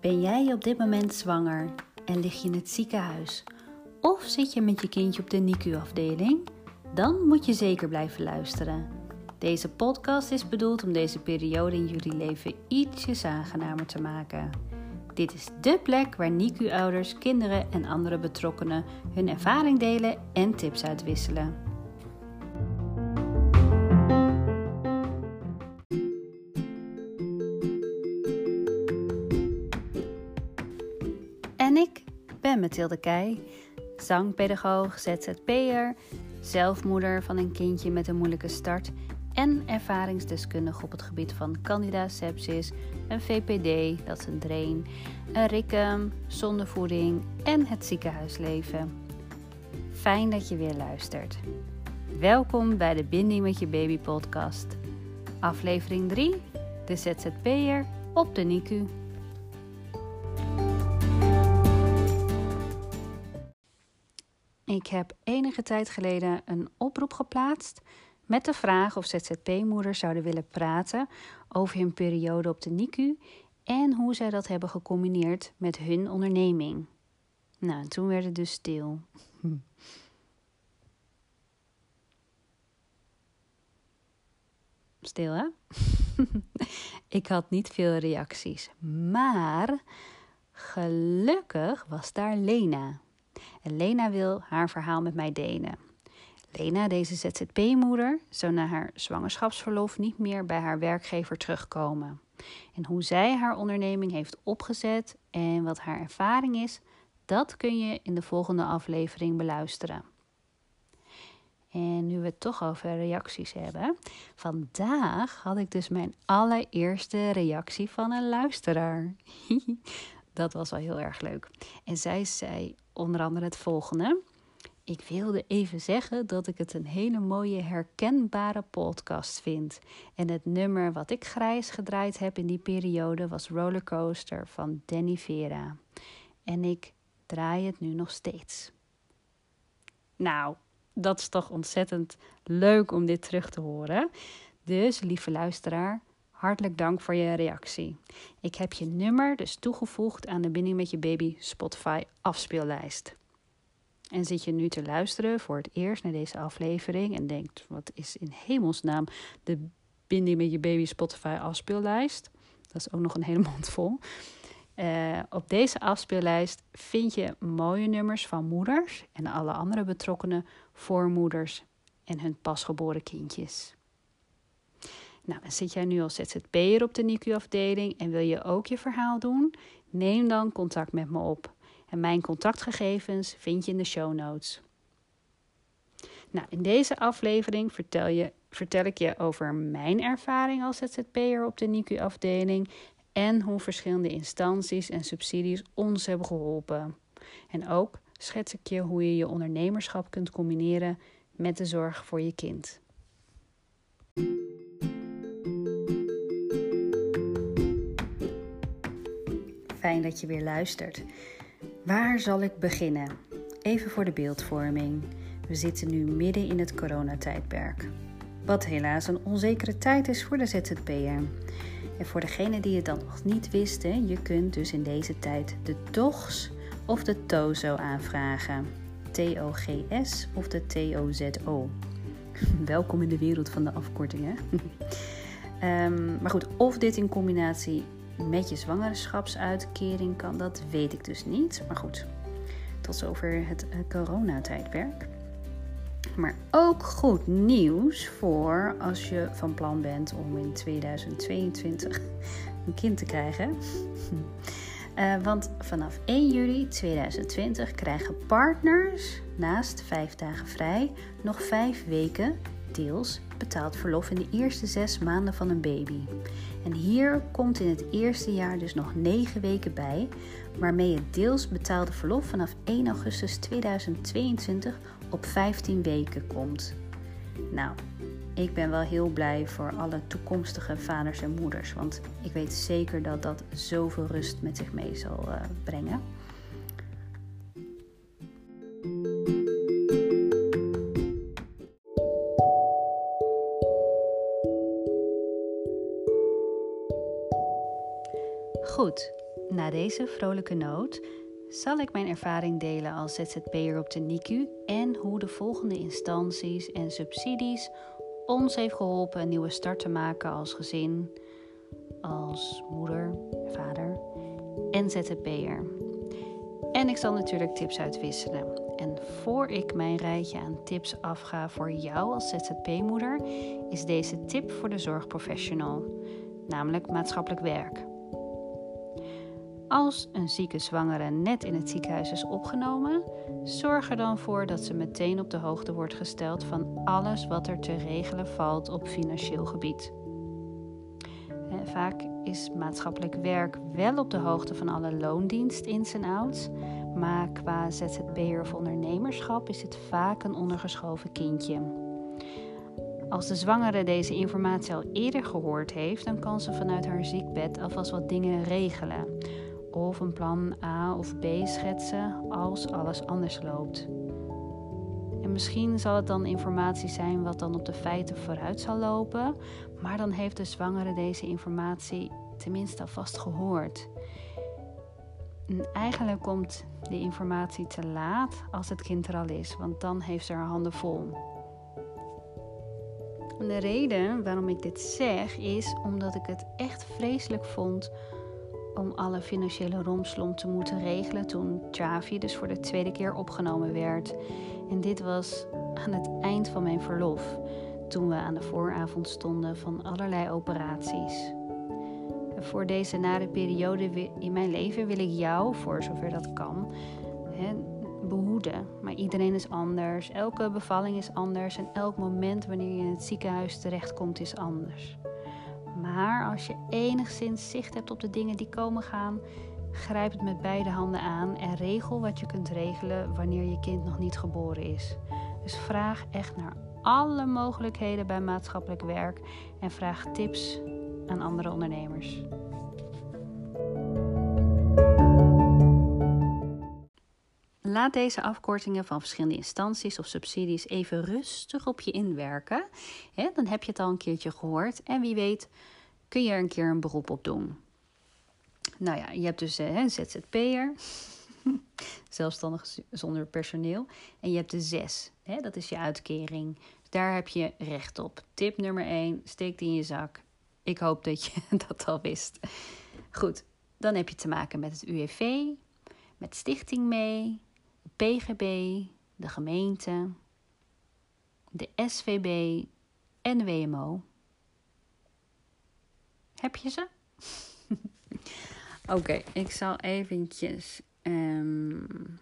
Ben jij op dit moment zwanger en lig je in het ziekenhuis? Of zit je met je kindje op de NICU-afdeling? Dan moet je zeker blijven luisteren. Deze podcast is bedoeld om deze periode in jullie leven ietsjes aangenamer te maken. Dit is dé plek waar NICU-ouders, kinderen en andere betrokkenen hun ervaring delen en tips uitwisselen. Mathilde Keij, zangpedagoog, ZZP'er, zelfmoeder van een kindje met een moeilijke start en ervaringsdeskundige op het gebied van candida sepsis, een VPD, dat is een drain, een RICUM, zondevoeding en het ziekenhuisleven. Fijn dat je weer luistert. Welkom bij de Binding met je baby podcast. Aflevering 3, de ZZP'er op de NICU. Ik heb enige tijd geleden een oproep geplaatst met de vraag of ZZP-moeders zouden willen praten over hun periode op de NICU en hoe zij dat hebben gecombineerd met hun onderneming. Nou, toen werd het dus stil. Stil, hè? Ik had niet veel reacties, maar gelukkig was daar Lena. En Lena wil haar verhaal met mij delen. Lena, deze ZZP-moeder, zou na haar zwangerschapsverlof niet meer bij haar werkgever terugkomen. En hoe zij haar onderneming heeft opgezet en wat haar ervaring is, dat kun je in de volgende aflevering beluisteren. En nu we het toch over reacties hebben, vandaag had ik dus mijn allereerste reactie van een luisteraar. dat was wel heel erg leuk. En zij zei onder andere het volgende. Ik wilde even zeggen dat ik het een hele mooie herkenbare podcast vind. En het nummer wat ik grijs gedraaid heb in die periode was Rollercoaster van Danny Vera. En ik draai het nu nog steeds. Nou, dat is toch ontzettend leuk om dit terug te horen. Dus, lieve luisteraar, hartelijk dank voor je reactie. Ik heb je nummer dus toegevoegd aan de Binding met je Baby Spotify afspeellijst. En zit je nu te luisteren voor het eerst naar deze aflevering en denkt: wat is in hemelsnaam de Binding met je Baby Spotify afspeellijst? Dat is ook nog een hele mond vol. Uh, op deze afspeellijst vind je mooie nummers van moeders en alle andere betrokkenen voor moeders en hun pasgeboren kindjes. Nou, zit jij nu als ZZP'er op de NICU-afdeling en wil je ook je verhaal doen? Neem dan contact met me op. En mijn contactgegevens vind je in de show notes. Nou, in deze aflevering vertel, je, vertel ik je over mijn ervaring als ZZP'er op de NICU-afdeling en hoe verschillende instanties en subsidies ons hebben geholpen. En ook schets ik je hoe je je ondernemerschap kunt combineren met de zorg voor je kind. Fijn dat je weer luistert. Waar zal ik beginnen? Even voor de beeldvorming. We zitten nu midden in het coronatijdperk. Wat helaas een onzekere tijd is voor de ZZP'er. En voor degenen die het dan nog niet wisten, je kunt dus in deze tijd de TOGS of de TOZO aanvragen. T-O-G-S of de T-O-Z-O. Welkom in de wereld van de afkortingen. um, maar goed, of dit in combinatie met je zwangerschapsuitkering kan, dat weet ik dus niet. Maar goed, tot zover het uh, coronatijdperk. Maar ook goed nieuws voor als je van plan bent om in 2022 een kind te krijgen. Uh, want vanaf 1 juli 2020 krijgen partners naast 5 dagen vrij nog 5 weken deels betaald verlof in de eerste 6 maanden van een baby. En hier komt in het eerste jaar dus nog 9 weken bij, waarmee het deels betaalde verlof vanaf 1 augustus 2022 op 15 weken komt. Nou, ik ben wel heel blij voor alle toekomstige vaders en moeders, want ik weet zeker dat dat zoveel rust met zich mee zal uh, brengen. Goed, na deze vrolijke noot zal ik mijn ervaring delen als ZZP'er op de NICU en hoe de volgende instanties en subsidies ons heeft geholpen een nieuwe start te maken als gezin, als moeder, vader en ZZP'er. En ik zal natuurlijk tips uitwisselen. En voor ik mijn rijtje aan tips afga voor jou als ZZP-moeder, is deze tip voor de zorgprofessional, namelijk maatschappelijk werk. Als een zieke zwangere net in het ziekenhuis is opgenomen, zorg er dan voor dat ze meteen op de hoogte wordt gesteld van alles wat er te regelen valt op financieel gebied. Vaak is maatschappelijk werk wel op de hoogte van alle loondienst ins en outs, maar qua ZZP'er of ondernemerschap is het vaak een ondergeschoven kindje. Als de zwangere deze informatie al eerder gehoord heeft, dan kan ze vanuit haar ziekbed alvast wat dingen regelen of een plan A of B schetsen als alles anders loopt. En misschien zal het dan informatie zijn wat dan op de feiten vooruit zal lopen, maar dan heeft de zwangere deze informatie tenminste alvast gehoord. En eigenlijk komt de informatie te laat als het kind er al is, want dan heeft ze haar handen vol. En de reden waarom ik dit zeg is omdat ik het echt vreselijk vond om alle financiële romslomp te moeten regelen toen Javi dus voor de tweede keer opgenomen werd. En dit was aan het eind van mijn verlof, toen we aan de vooravond stonden van allerlei operaties. voor deze nare periode in mijn leven wil ik jou, voor zover dat kan, behoeden. Maar iedereen is anders, elke bevalling is anders en elk moment wanneer je in het ziekenhuis terechtkomt is anders. Maar als je enigszins zicht hebt op de dingen die komen gaan, grijp het met beide handen aan en regel wat je kunt regelen wanneer je kind nog niet geboren is. Dus vraag echt naar alle mogelijkheden bij maatschappelijk werk en vraag tips aan andere ondernemers. Laat deze afkortingen van verschillende instanties of subsidies even rustig op je inwerken. dan heb je het al een keertje gehoord en wie weet kun je er een keer een beroep op doen. Nou ja, je hebt dus eh, een ZZP'er, zelfstandig zonder personeel. En je hebt de zes, dat is je uitkering. Daar heb je recht op. Tip nummer 1, steek die in je zak. Ik hoop dat je dat al wist. Goed, dan heb je te maken met het UWV, met Stichting Mee, PGB, de gemeente, de SVB en de WMO. Heb je ze? Oké, ik zal eventjes um,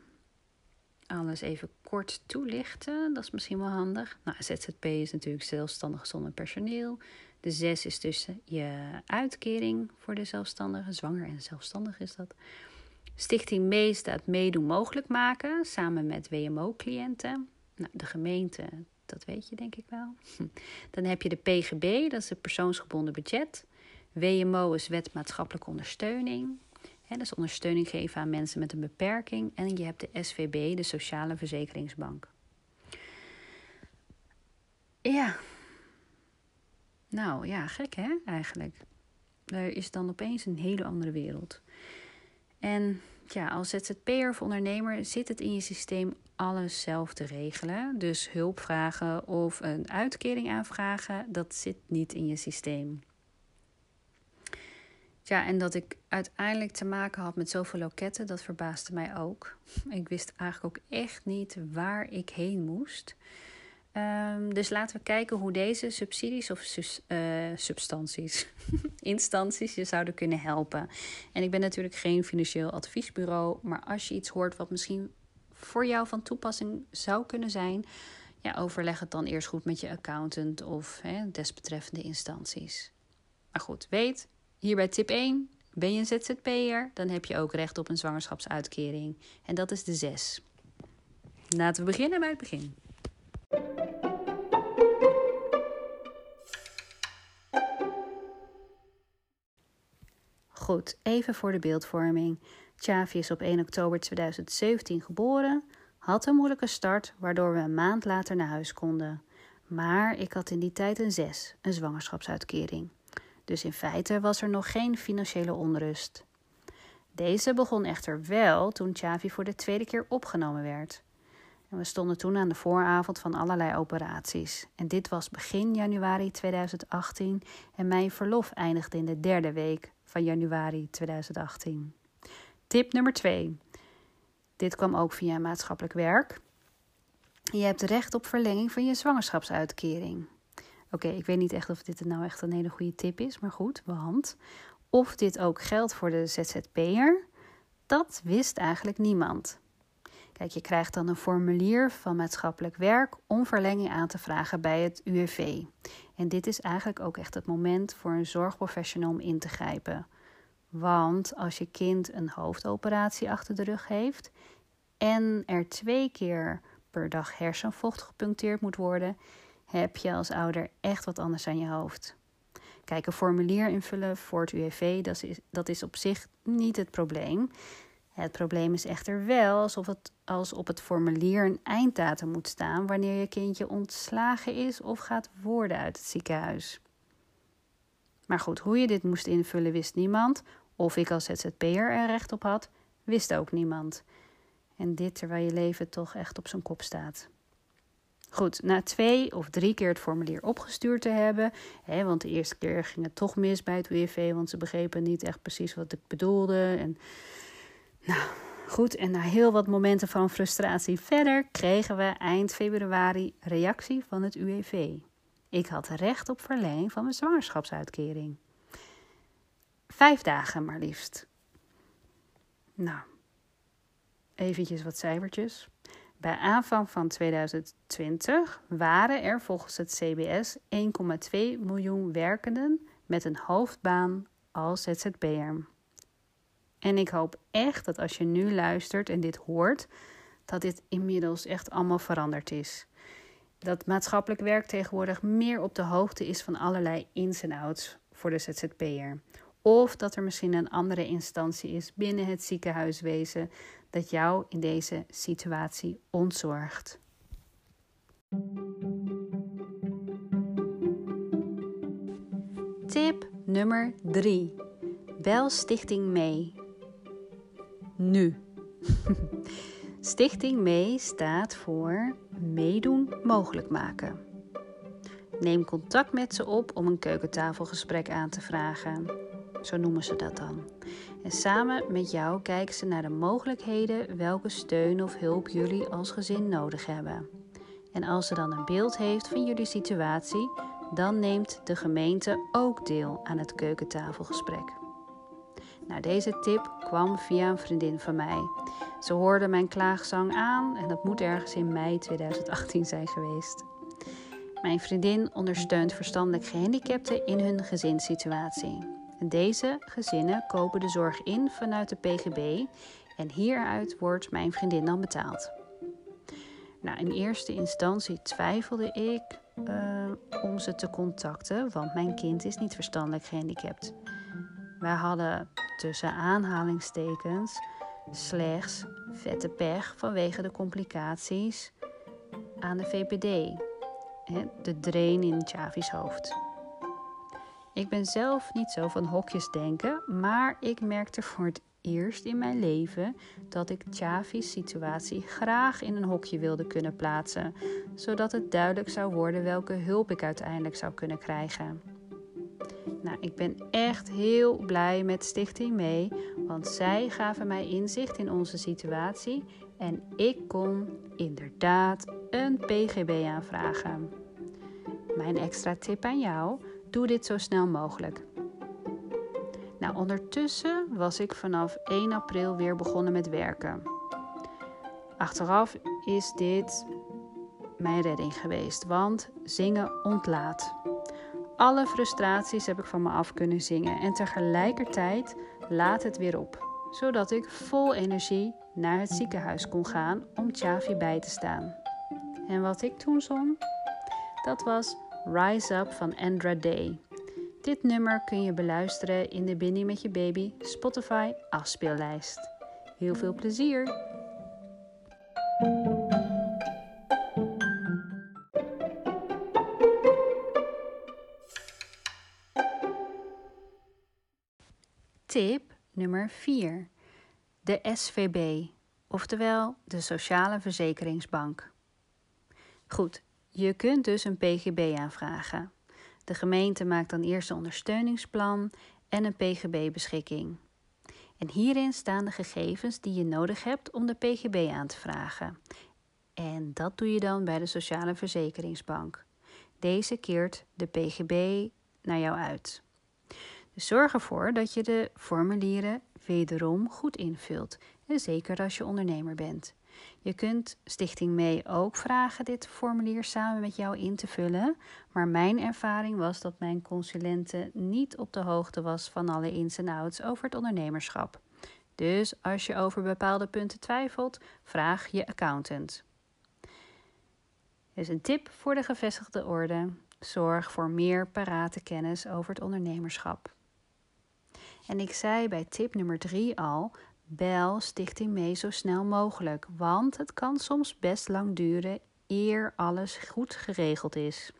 alles even kort toelichten. Dat is misschien wel handig. Nou, ZZP is natuurlijk zelfstandig zonder personeel. De zes is dus je uitkering voor de zelfstandige. Zwanger en zelfstandig is dat. Stichting Mee staat meedoen mogelijk maken samen met WMO-cliënten. Nou, de gemeente, dat weet je denk ik wel. Dan heb je de PGB, dat is het persoonsgebonden budget. WMO is wet maatschappelijke ondersteuning. Dat is ondersteuning geven aan mensen met een beperking. En je hebt de SVB, de Sociale Verzekeringsbank. Ja. Nou ja, gek hè, eigenlijk. Er is dan opeens een hele andere wereld. En ja, als ZZP'er of ondernemer zit het in je systeem alles zelf te regelen. Dus hulp vragen of een uitkering aanvragen, dat zit niet in je systeem. Ja, en dat ik uiteindelijk te maken had met zoveel loketten, dat verbaasde mij ook. Ik wist eigenlijk ook echt niet waar ik heen moest. Um, dus laten we kijken hoe deze subsidies of uh, substanties, instanties je zouden kunnen helpen. En ik ben natuurlijk geen financieel adviesbureau, maar als je iets hoort wat misschien voor jou van toepassing zou kunnen zijn, ja, overleg het dan eerst goed met je accountant of hè, desbetreffende instanties. Maar goed, weet, Hierbij tip 1. Ben je een ZZP'er, dan heb je ook recht op een zwangerschapsuitkering. En dat is de 6. Laten we beginnen bij het begin. Goed, even voor de beeldvorming. Chavi is op 1 oktober 2017 geboren, had een moeilijke start, waardoor we een maand later naar huis konden. Maar ik had in die tijd een 6, een zwangerschapsuitkering. Dus in feite was er nog geen financiële onrust. Deze begon echter wel toen Chavi voor de tweede keer opgenomen werd. En we stonden toen aan de vooravond van allerlei operaties. En dit was begin januari 2018 en mijn verlof eindigde in de derde week januari 2018. Tip nummer 2. Dit kwam ook via maatschappelijk werk. Je hebt recht op verlenging van je zwangerschapsuitkering. Oké, ik weet niet echt of dit nou echt een hele goede tip is, maar goed, behand. Of dit ook geldt voor de ZZP'er, dat wist eigenlijk niemand. Kijk, je krijgt dan een formulier van maatschappelijk werk om verlenging aan te vragen bij het UWV. En dit is eigenlijk ook echt het moment voor een zorgprofessional om in te grijpen. Want als je kind een hoofdoperatie achter de rug heeft en er twee keer per dag hersenvocht gepuncteerd moet worden, heb je als ouder echt wat anders aan je hoofd. Kijk, een formulier invullen voor het UWV, dat is, dat is op zich niet het probleem. Het probleem is echter wel alsof het, als op het formulier een einddatum moet staan wanneer je kindje ontslagen is of gaat worden uit het ziekenhuis. Maar goed, hoe je dit moest invullen wist niemand. Of ik als ZZP'er er recht op had, wist ook niemand. En dit terwijl je leven toch echt op zijn kop staat. Goed, na twee of drie keer het formulier opgestuurd te hebben, hè, want de eerste keer ging het toch mis bij het UWV, want ze begrepen niet echt precies wat ik bedoelde. En nou, goed, en na heel wat momenten van frustratie verder kregen we eind februari reactie van het UWV. Ik had recht op verlenging van mijn zwangerschapsuitkering. Vijf dagen maar liefst. Nou, eventjes wat cijfertjes. Bij aanvang van 2020 waren er volgens het CBS 1,2 miljoen werkenden met een hoofdbaan als ZZP'er. En ik hoop echt dat als je nu luistert en dit hoort, dat dit inmiddels echt allemaal veranderd is. Dat maatschappelijk werk tegenwoordig meer op de hoogte is van allerlei ins en outs voor de ZZP'er. Of dat er misschien een andere instantie is binnen het ziekenhuiswezen dat jou in deze situatie ontzorgt. Tip nummer 3. Bel Stichting mee. Nu. Stichting mee staat voor meedoen mogelijk maken. Neem contact met ze op om een keukentafelgesprek aan te vragen. Zo noemen ze dat dan. En samen met jou kijken ze naar de mogelijkheden welke steun of hulp jullie als gezin nodig hebben. En als ze dan een beeld heeft van jullie situatie, dan neemt de gemeente ook deel aan het keukentafelgesprek. Nou, deze tip kwam via een vriendin van mij. Ze hoorde mijn klaagzang aan en dat moet ergens in mei 2018 zijn geweest. Mijn vriendin ondersteunt verstandelijk gehandicapten in hun gezinssituatie. Deze gezinnen kopen de zorg in vanuit de PGB en hieruit wordt mijn vriendin dan betaald. Nou, in eerste instantie twijfelde ik uh, om ze te contacten, want mijn kind is niet verstandelijk gehandicapt. Wij hadden tussen aanhalingstekens slechts vette pech vanwege de complicaties aan de VPD, de drain in Chavi's hoofd. Ik ben zelf niet zo van hokjes denken, maar ik merkte voor het eerst in mijn leven dat ik Chavi's situatie graag in een hokje wilde kunnen plaatsen, zodat het duidelijk zou worden welke hulp ik uiteindelijk zou kunnen krijgen. Nou, ik ben echt heel blij met Stichting Mee, want zij gaven mij inzicht in onze situatie en ik kon inderdaad een PGB aanvragen. Mijn extra tip aan jou Doe dit zo snel mogelijk. Nou, ondertussen was ik vanaf 1 april weer begonnen met werken. Achteraf is dit mijn redding geweest, want zingen ontlaat. Alle frustraties heb ik van me af kunnen zingen en tegelijkertijd laat het weer op, zodat ik vol energie naar het ziekenhuis kon gaan om Chavi bij te staan. En wat ik toen zong, dat was Rise Up van Andra Day. Dit nummer kun je beluisteren in de Binding met je baby Spotify afspeellijst. Heel veel plezier! Tip nummer 4. De SVB, oftewel de Sociale Verzekeringsbank. Goed, je kunt dus een PGB aanvragen. De gemeente maakt dan eerst een ondersteuningsplan en een PGB-beschikking. En hierin staan de gegevens die je nodig hebt om de PGB aan te vragen. En dat doe je dan bij de Sociale Verzekeringsbank. Deze keert de PGB naar jou uit. Zorg ervoor dat je de formulieren wederom goed invult, en zeker als je ondernemer bent. Je kunt Stichting Mee ook vragen dit formulier samen met jou in te vullen, maar mijn ervaring was dat mijn consulente niet op de hoogte was van alle ins en outs over het ondernemerschap. Dus als je over bepaalde punten twijfelt, vraag je accountant. Dus een tip voor de gevestigde orde. Zorg voor meer parate kennis over het ondernemerschap. En ik zei bij tip nummer 3 al: bel Stichting mee zo snel mogelijk, want het kan soms best lang duren eer alles goed geregeld is.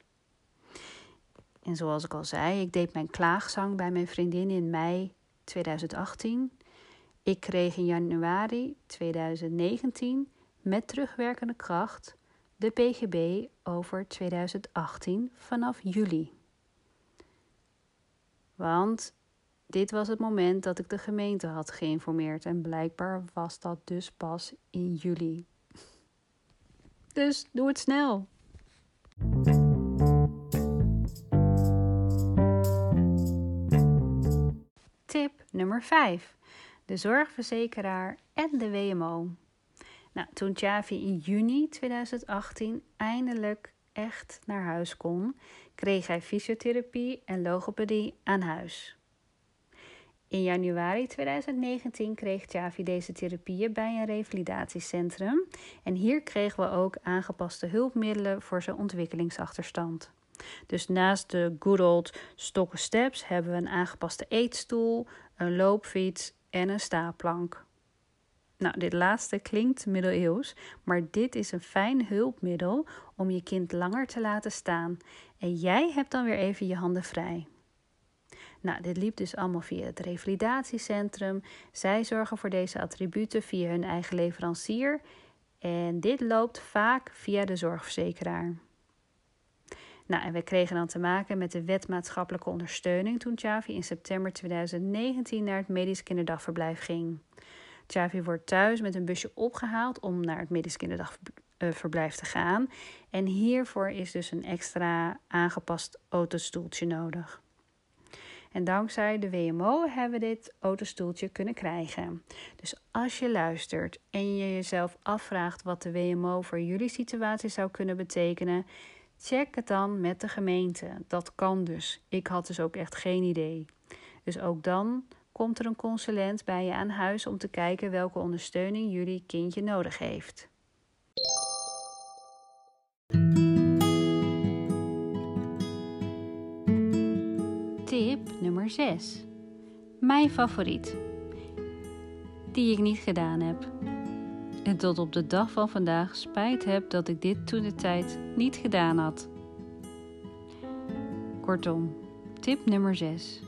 En zoals ik al zei, ik deed mijn klaagzang bij mijn vriendin in mei 2018. Ik kreeg in januari 2019 met terugwerkende kracht de PGB over 2018 vanaf juli. Want dit was het moment dat ik de gemeente had geïnformeerd en blijkbaar was dat dus pas in juli. Dus doe het snel. Tip nummer 5. De zorgverzekeraar en de WMO. Nou, toen Chavi in juni 2018 eindelijk echt naar huis kon, kreeg hij fysiotherapie en logopedie aan huis. In januari 2019 kreeg Chavi deze therapieën bij een revalidatiecentrum en hier kregen we ook aangepaste hulpmiddelen voor zijn ontwikkelingsachterstand. Dus naast de good old stokken steps hebben we een aangepaste eetstoel, een loopfiets en een staplank. Nou, dit laatste klinkt middeleeuws, maar dit is een fijn hulpmiddel om je kind langer te laten staan. En jij hebt dan weer even je handen vrij. Nou, dit liep dus allemaal via het revalidatiecentrum. Zij zorgen voor deze attributen via hun eigen leverancier. En dit loopt vaak via de zorgverzekeraar. Nou, en we kregen dan te maken met de wet maatschappelijke ondersteuning toen Chavi in september 2019 naar het medisch kinderdagverblijf ging. Chavi wordt thuis met een busje opgehaald om naar het medisch kinderdagverblijf te gaan. En hiervoor is dus een extra aangepast autostoeltje nodig. En dankzij de WMO hebben we dit autostoeltje kunnen krijgen. Dus als je luistert en je jezelf afvraagt wat de WMO voor jullie situatie zou kunnen betekenen, check het dan met de gemeente. Dat kan dus. Ik had dus ook echt geen idee. Dus ook dan komt er een consulent bij je aan huis om te kijken welke ondersteuning jullie kindje nodig heeft. Tip nummer 6. Mijn favoriet. Die ik niet gedaan heb. En tot op de dag van vandaag spijt heb dat ik dit toen de tijd niet gedaan had. Kortom, tip nummer 6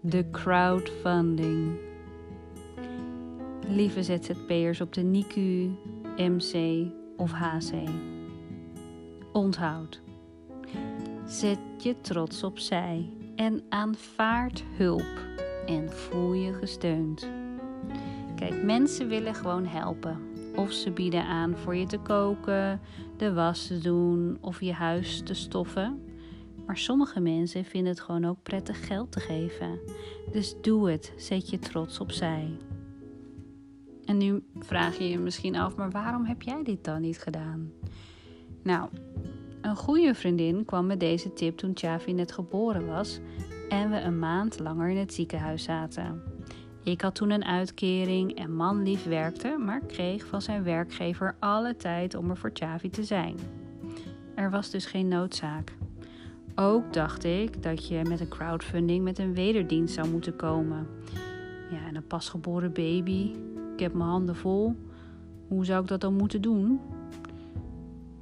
de crowdfunding. Lieve ZZP'ers op de NICU, MC of HC. Onthoud. Zet je trots opzij en aanvaard hulp en voel je gesteund. Kijk, mensen willen gewoon helpen. Of ze bieden aan voor je te koken, de was te doen of je huis te stoffen. Maar sommige mensen vinden het gewoon ook prettig geld te geven. Dus doe het, zet je trots opzij. En nu vraag je je misschien af, maar waarom heb jij dit dan niet gedaan? Nou, een goede vriendin kwam met deze tip toen Chavi net geboren was en we een maand langer in het ziekenhuis zaten. Ik had toen een uitkering en man lief werkte, maar kreeg van zijn werkgever alle tijd om er voor Chavi te zijn. Er was dus geen noodzaak. Ook dacht ik dat je met een crowdfunding met een wederdienst zou moeten komen. Ja, en een pasgeboren baby. Ik heb mijn handen vol. Hoe zou ik dat dan moeten doen?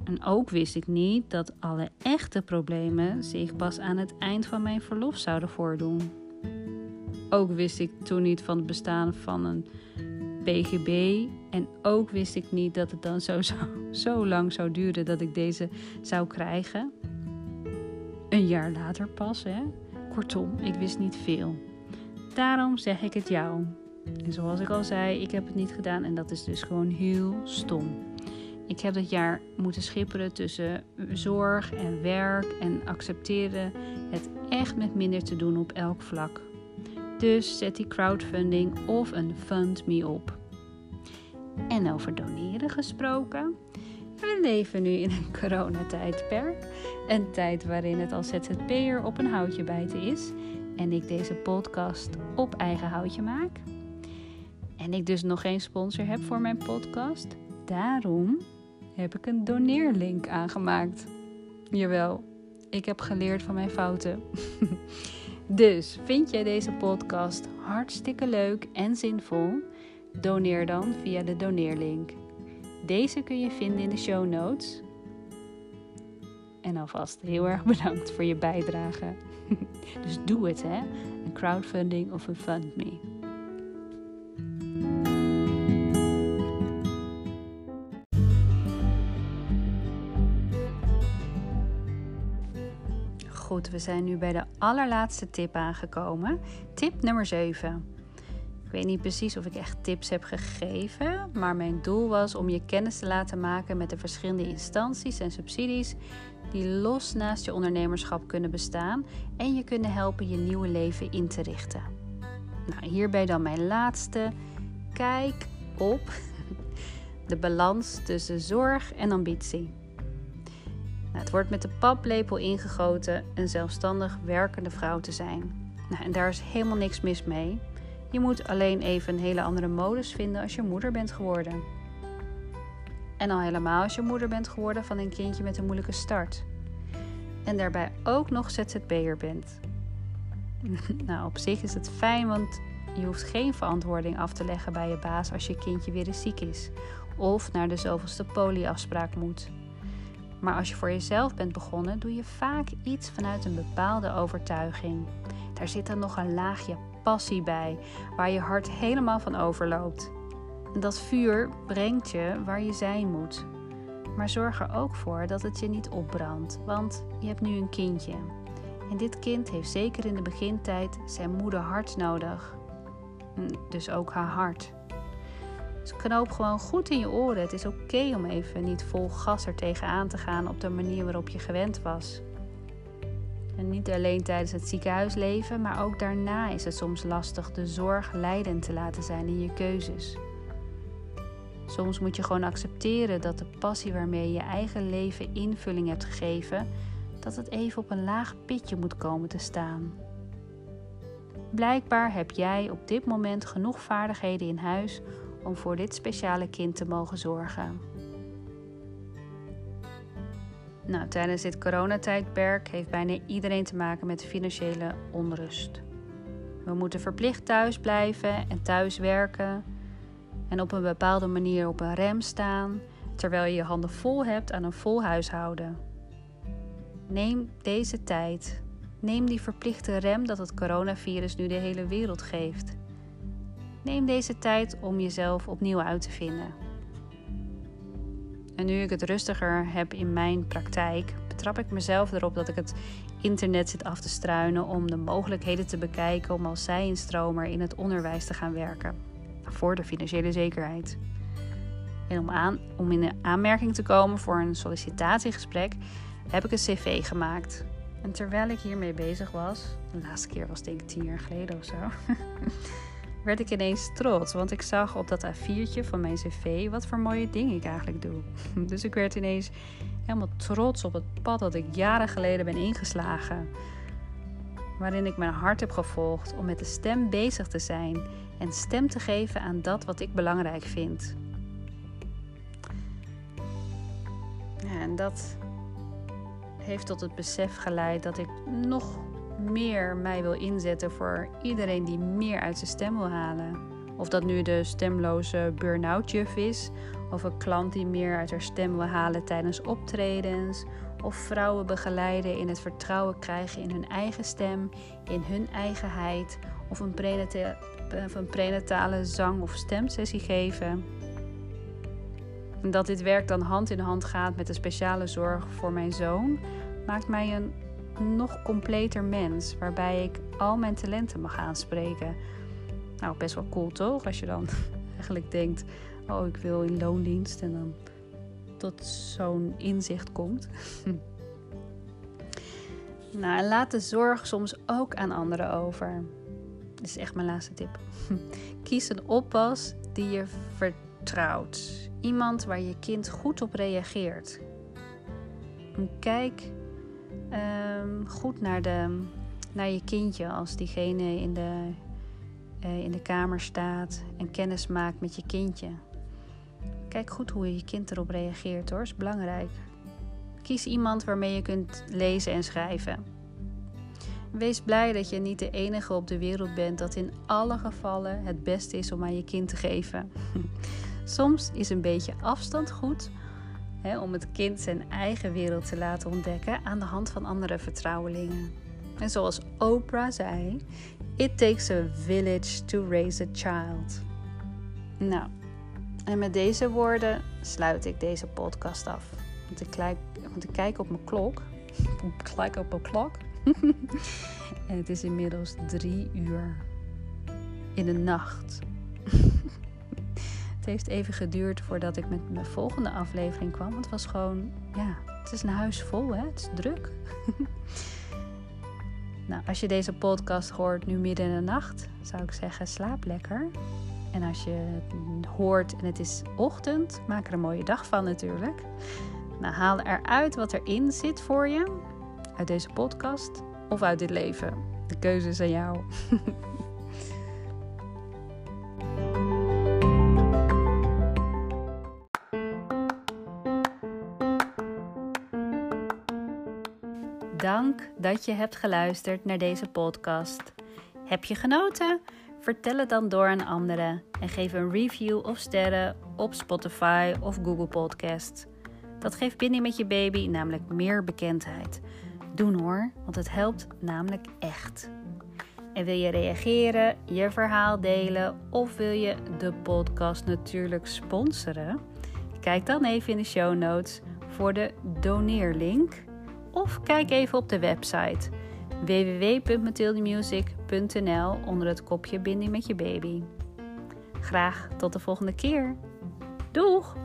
En ook wist ik niet dat alle echte problemen zich pas aan het eind van mijn verlof zouden voordoen. Ook wist ik toen niet van het bestaan van een PGB. En ook wist ik niet dat het dan zo, zo, zo lang zou duren dat ik deze zou krijgen. Een jaar later pas, hè? Kortom, ik wist niet veel. Daarom zeg ik het jou. En zoals ik al zei, ik heb het niet gedaan en dat is dus gewoon heel stom. Ik heb dat jaar moeten schipperen tussen zorg en werk en accepteren het echt met minder te doen op elk vlak. Dus zet die crowdfunding of een fund me op. En over doneren gesproken. We leven nu in een coronatijdperk. Een tijd waarin het als ZZP'er op een houtje bijten is. En ik deze podcast op eigen houtje maak. En ik dus nog geen sponsor heb voor mijn podcast. Daarom heb ik een doneerlink aangemaakt. Jawel, ik heb geleerd van mijn fouten. dus vind jij deze podcast hartstikke leuk en zinvol? Doneer dan via de doneerlink. Deze kun je vinden in de show notes. En alvast heel erg bedankt voor je bijdrage. dus doe het hè, een crowdfunding of een fundme. We zijn nu bij de allerlaatste tip aangekomen. Tip nummer 7. Ik weet niet precies of ik echt tips heb gegeven, maar mijn doel was om je kennis te laten maken met de verschillende instanties en subsidies die los naast je ondernemerschap kunnen bestaan en je kunnen helpen je nieuwe leven in te richten. Nou, hierbij dan mijn laatste. Kijk op de balans tussen zorg en ambitie. Nou, het wordt met de paplepel ingegoten een zelfstandig werkende vrouw te zijn. Nou, en daar is helemaal niks mis mee. Je moet alleen even een hele andere modus vinden als je moeder bent geworden. En al helemaal als je moeder bent geworden van een kindje met een moeilijke start. En daarbij ook nog ZZP'er bent. nou, op zich is het fijn, want je hoeft geen verantwoording af te leggen bij je baas als je kindje weer eens ziek is. Of naar de zoveelste polieafspraak moet. Maar als je voor jezelf bent begonnen, doe je vaak iets vanuit een bepaalde overtuiging. Daar zit dan nog een laagje passie bij, waar je hart helemaal van overloopt. En dat vuur brengt je waar je zijn moet. Maar zorg er ook voor dat het je niet opbrandt, want je hebt nu een kindje. En dit kind heeft zeker in de begintijd zijn moeder hart nodig. Dus ook haar hart. Dus knoop gewoon goed in je oren. Het is oké om even niet vol gas er tegenaan te gaan op de manier waarop je gewend was. En niet alleen tijdens het ziekenhuisleven, maar ook daarna is het soms lastig de zorg leidend te laten zijn in je keuzes. Soms moet je gewoon accepteren dat de passie waarmee je je eigen leven invulling hebt gegeven, dat het even op een laag pitje moet komen te staan. Blijkbaar heb jij op dit moment genoeg vaardigheden in huis om voor dit speciale kind te mogen zorgen. Nou, tijdens dit coronatijdperk heeft bijna iedereen te maken met financiële onrust. We moeten verplicht thuis blijven en thuis werken en op een bepaalde manier op een rem staan terwijl je je handen vol hebt aan een vol huishouden. Neem deze tijd. Neem die verplichte rem dat het coronavirus nu de hele wereld geeft. Neem deze tijd om jezelf opnieuw uit te vinden. En nu ik het rustiger heb in mijn praktijk, betrap ik mezelf erop dat ik het internet zit af te struinen om de mogelijkheden te bekijken om als zij-instromer in het onderwijs te gaan werken. Voor de financiële zekerheid. En om, aan, om in de aanmerking te komen voor een sollicitatiegesprek heb ik een cv gemaakt. En terwijl ik hiermee bezig was, de laatste keer was denk ik tien jaar geleden of zo, werd ik ineens trots. Want ik zag op dat A4'tje van mijn cv wat voor mooie dingen ik eigenlijk doe. Dus ik werd ineens helemaal trots op het pad dat ik jaren geleden ben ingeslagen. Waarin ik mijn hart heb gevolgd om met de stem bezig te zijn en stem te geven aan dat wat ik belangrijk vind. Ja, en dat heeft tot het besef geleid dat ik nog meer mij wil inzetten voor iedereen die meer uit zijn stem wil halen. Of dat nu de stemloze burn-out juf is, Of een klant die meer uit haar stem wil halen tijdens optredens. Of vrouwen begeleiden in het vertrouwen krijgen in hun eigen stem, in hun eigenheid. Of een, prenatale zang- of stemsessie geven. En dat dit werk dan hand in hand gaat met de speciale zorg voor mijn zoon, maakt mij een nog completer mens, waarbij ik al mijn talenten mag aanspreken. Nou, best wel cool toch? Als je dan eigenlijk denkt: oh, ik wil in loondienst en dan tot zo'n inzicht komt. nou, laat de zorg soms ook aan anderen over. Dit is echt mijn laatste tip. Kies een oppas die je vertrouwt. Iemand waar je kind goed op reageert. En kijk um, goed naar, de, naar je kindje als diegene in de, uh, in de kamer staat en kennis maakt met je kindje. Kijk goed hoe je kind erop reageert hoor, is belangrijk. Kies iemand waarmee je kunt lezen en schrijven. Wees blij dat je niet de enige op de wereld bent dat in alle gevallen het beste is om aan je kind te geven. Soms is een beetje afstand goed om het kind zijn eigen wereld te laten ontdekken aan de hand van andere vertrouwelingen. En zoals Oprah zei: It takes a village to raise a child. Nou, en met deze woorden sluit ik deze podcast af. Want ik, kijk, want ik kijk op mijn klok. Ik kijk op mijn klok. en het is inmiddels drie uur in de nacht. het heeft even geduurd voordat ik met mijn volgende aflevering kwam. Want het was gewoon, ja, het is een huis vol, hè? Het is druk. nou, als je deze podcast hoort nu midden in de nacht, zou ik zeggen: slaap lekker. En als je het hoort en het is ochtend, maak er een mooie dag van natuurlijk. Nou, haal eruit wat erin zit voor je. Uit deze podcast of uit dit leven. De keuze is aan jou. Dank dat je hebt geluisterd naar deze podcast. Heb je genoten? Vertel het dan door aan anderen en geef een review of sterren op Spotify of Google Podcast. Dat geeft binding met je baby namelijk meer bekendheid. Doen hoor, want het helpt namelijk echt. En wil je reageren, je verhaal delen of wil je de podcast natuurlijk sponsoren? Kijk dan even in de show notes voor de doneerlink of kijk even op de website www.mathildemusic.nl onder het kopje Binding met je baby. Graag tot de volgende keer. Doeg!